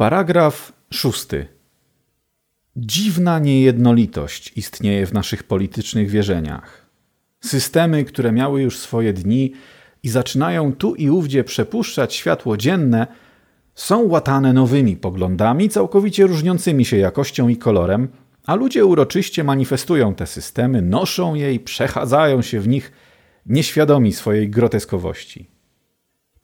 Paragraf szósty. Dziwna niejednolitość istnieje w naszych politycznych wierzeniach. Systemy, które miały już swoje dni i zaczynają tu i ówdzie przepuszczać światło dzienne, są łatane nowymi poglądami, całkowicie różniącymi się jakością i kolorem, a ludzie uroczyście manifestują te systemy, noszą je i przechadzają się w nich, nieświadomi swojej groteskowości.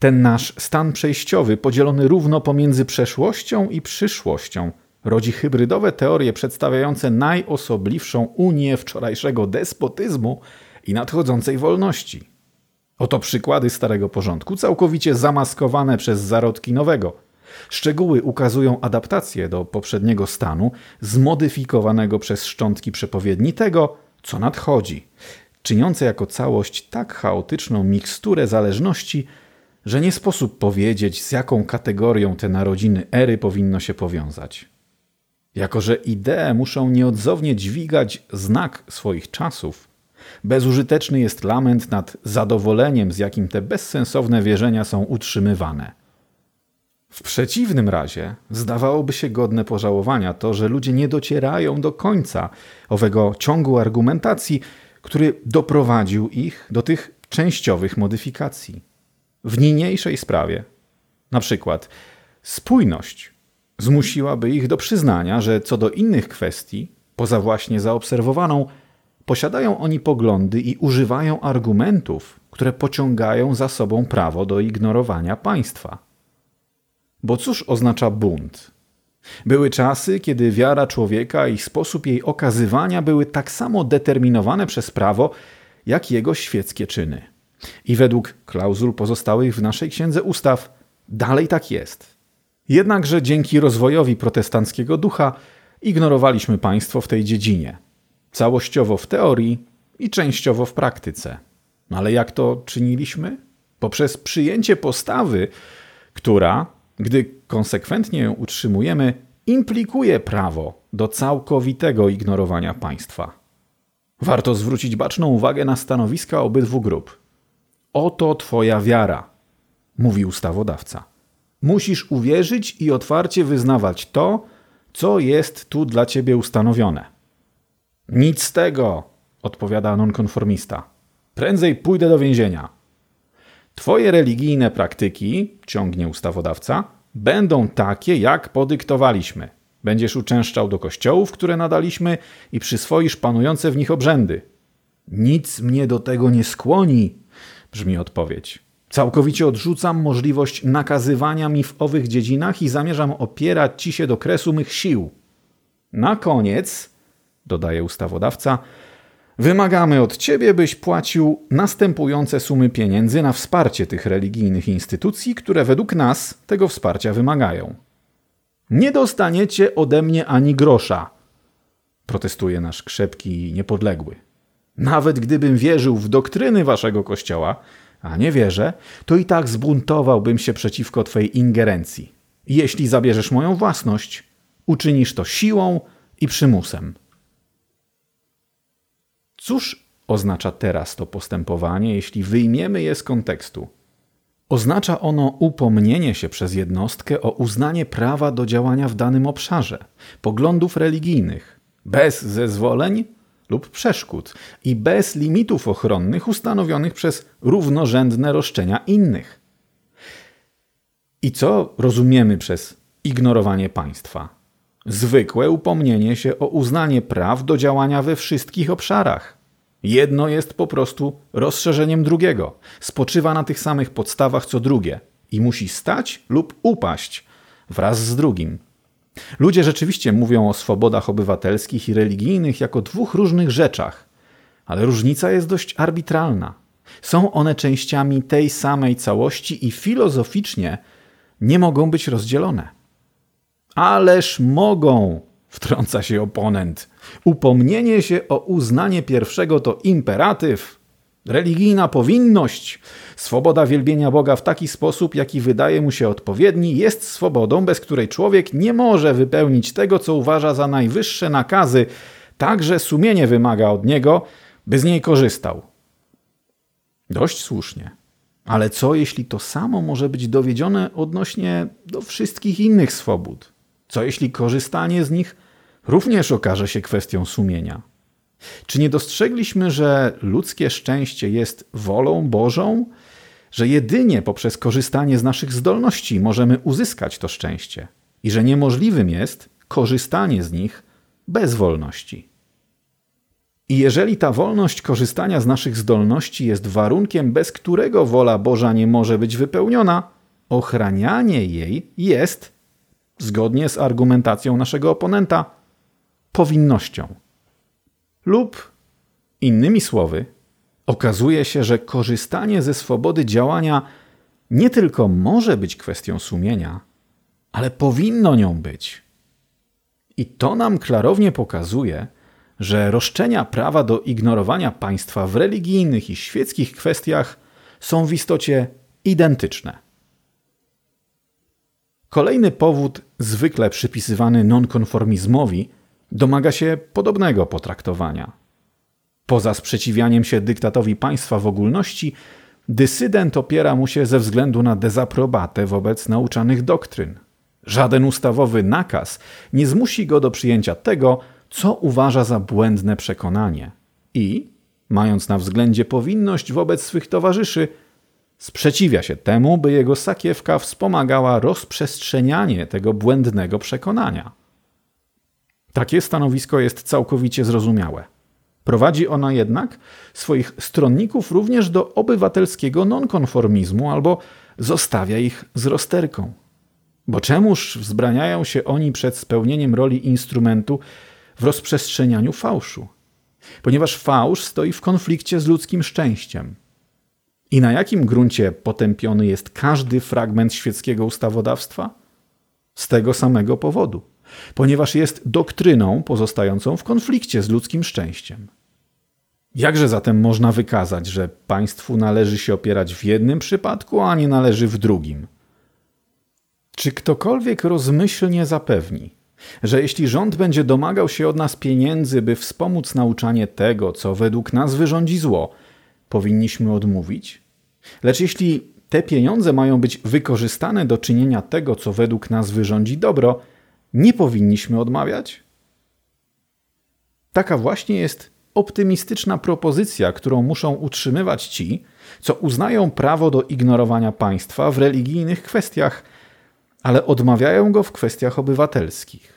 Ten nasz stan przejściowy, podzielony równo pomiędzy przeszłością i przyszłością, rodzi hybrydowe teorie przedstawiające najosobliwszą unię wczorajszego despotyzmu i nadchodzącej wolności. Oto przykłady starego porządku, całkowicie zamaskowane przez zarodki nowego. Szczegóły ukazują adaptację do poprzedniego stanu, zmodyfikowanego przez szczątki przepowiedni tego, co nadchodzi, czyniące jako całość tak chaotyczną miksturę zależności, że nie sposób powiedzieć, z jaką kategorią te narodziny ery powinno się powiązać. Jako, że idee muszą nieodzownie dźwigać znak swoich czasów, bezużyteczny jest lament nad zadowoleniem, z jakim te bezsensowne wierzenia są utrzymywane. W przeciwnym razie zdawałoby się godne pożałowania to, że ludzie nie docierają do końca owego ciągu argumentacji, który doprowadził ich do tych częściowych modyfikacji. W niniejszej sprawie, na przykład spójność, zmusiłaby ich do przyznania, że co do innych kwestii, poza właśnie zaobserwowaną, posiadają oni poglądy i używają argumentów, które pociągają za sobą prawo do ignorowania państwa. Bo cóż oznacza bunt? Były czasy, kiedy wiara człowieka i sposób jej okazywania były tak samo determinowane przez prawo, jak jego świeckie czyny. I według klauzul pozostałych w naszej księdze ustaw dalej tak jest. Jednakże dzięki rozwojowi protestanckiego ducha ignorowaliśmy państwo w tej dziedzinie. Całościowo w teorii i częściowo w praktyce. Ale jak to czyniliśmy? Poprzez przyjęcie postawy, która, gdy konsekwentnie ją utrzymujemy, implikuje prawo do całkowitego ignorowania państwa. Warto zwrócić baczną uwagę na stanowiska obydwu grup. Oto Twoja wiara, mówi ustawodawca. Musisz uwierzyć i otwarcie wyznawać to, co jest tu dla Ciebie ustanowione. Nic z tego, odpowiada nonkonformista. Prędzej pójdę do więzienia. Twoje religijne praktyki, ciągnie ustawodawca, będą takie, jak podyktowaliśmy. Będziesz uczęszczał do kościołów, które nadaliśmy i przyswoisz panujące w nich obrzędy. Nic mnie do tego nie skłoni, brzmi odpowiedź. Całkowicie odrzucam możliwość nakazywania mi w owych dziedzinach i zamierzam opierać ci się do kresu mych sił. Na koniec, dodaje ustawodawca, wymagamy od ciebie, byś płacił następujące sumy pieniędzy na wsparcie tych religijnych instytucji, które według nas tego wsparcia wymagają. Nie dostaniecie ode mnie ani grosza, protestuje nasz krzepki niepodległy. Nawet gdybym wierzył w doktryny waszego kościoła, a nie wierzę, to i tak zbuntowałbym się przeciwko twej ingerencji. Jeśli zabierzesz moją własność, uczynisz to siłą i przymusem. Cóż oznacza teraz to postępowanie, jeśli wyjmiemy je z kontekstu? Oznacza ono upomnienie się przez jednostkę o uznanie prawa do działania w danym obszarze, poglądów religijnych, bez zezwoleń lub przeszkód i bez limitów ochronnych ustanowionych przez równorzędne roszczenia innych. I co rozumiemy przez ignorowanie państwa? Zwykłe upomnienie się o uznanie praw do działania we wszystkich obszarach. Jedno jest po prostu rozszerzeniem drugiego, spoczywa na tych samych podstawach co drugie i musi stać lub upaść wraz z drugim. Ludzie rzeczywiście mówią o swobodach obywatelskich i religijnych jako dwóch różnych rzeczach, ale różnica jest dość arbitralna. Są one częściami tej samej całości i filozoficznie nie mogą być rozdzielone. Ależ mogą, wtrąca się oponent. Upomnienie się o uznanie pierwszego to imperatyw, religijna powinność. Swoboda wielbienia Boga w taki sposób, jaki wydaje mu się odpowiedni, jest swobodą, bez której człowiek nie może wypełnić tego, co uważa za najwyższe nakazy, także sumienie wymaga od niego, by z niej korzystał. Dość słusznie. Ale co jeśli to samo może być dowiedzione odnośnie do wszystkich innych swobód? Co jeśli korzystanie z nich również okaże się kwestią sumienia? Czy nie dostrzegliśmy, że ludzkie szczęście jest wolą Bożą, że jedynie poprzez korzystanie z naszych zdolności możemy uzyskać to szczęście i że niemożliwym jest korzystanie z nich bez wolności? I jeżeli ta wolność korzystania z naszych zdolności jest warunkiem, bez którego wola Boża nie może być wypełniona, ochranianie jej jest, zgodnie z argumentacją naszego oponenta, powinnością. Lub innymi słowy, okazuje się, że korzystanie ze swobody działania nie tylko może być kwestią sumienia, ale powinno nią być. I to nam klarownie pokazuje, że roszczenia prawa do ignorowania państwa w religijnych i świeckich kwestiach są w istocie identyczne. Kolejny powód, zwykle przypisywany nonkonformizmowi, domaga się podobnego potraktowania. Poza sprzeciwianiem się dyktatowi państwa w ogólności, dysydent opiera mu się ze względu na dezaprobatę wobec nauczanych doktryn. Żaden ustawowy nakaz nie zmusi go do przyjęcia tego, co uważa za błędne przekonanie i, mając na względzie powinność wobec swych towarzyszy, sprzeciwia się temu, by jego sakiewka wspomagała rozprzestrzenianie tego błędnego przekonania. Takie stanowisko jest całkowicie zrozumiałe. Prowadzi ono jednak swoich stronników również do obywatelskiego nonkonformizmu albo zostawia ich z rozterką. Bo czemuż wzbraniają się oni przed spełnieniem roli instrumentu w rozprzestrzenianiu fałszu? Ponieważ fałsz stoi w konflikcie z ludzkim szczęściem. I na jakim gruncie potępiony jest każdy fragment świeckiego ustawodawstwa? Z tego samego powodu, ponieważ jest doktryną pozostającą w konflikcie z ludzkim szczęściem. Jakże zatem można wykazać, że państwu należy się opierać w jednym przypadku, a nie należy w drugim? Czy ktokolwiek rozmyślnie zapewni, że jeśli rząd będzie domagał się od nas pieniędzy, by wspomóc nauczanie tego, co według nas wyrządzi zło, powinniśmy odmówić? Lecz jeśli te pieniądze mają być wykorzystane do czynienia tego, co według nas wyrządzi dobro, nie powinniśmy odmawiać? Taka właśnie jest optymistyczna propozycja, którą muszą utrzymywać ci, co uznają prawo do ignorowania państwa w religijnych kwestiach, ale odmawiają go w kwestiach obywatelskich.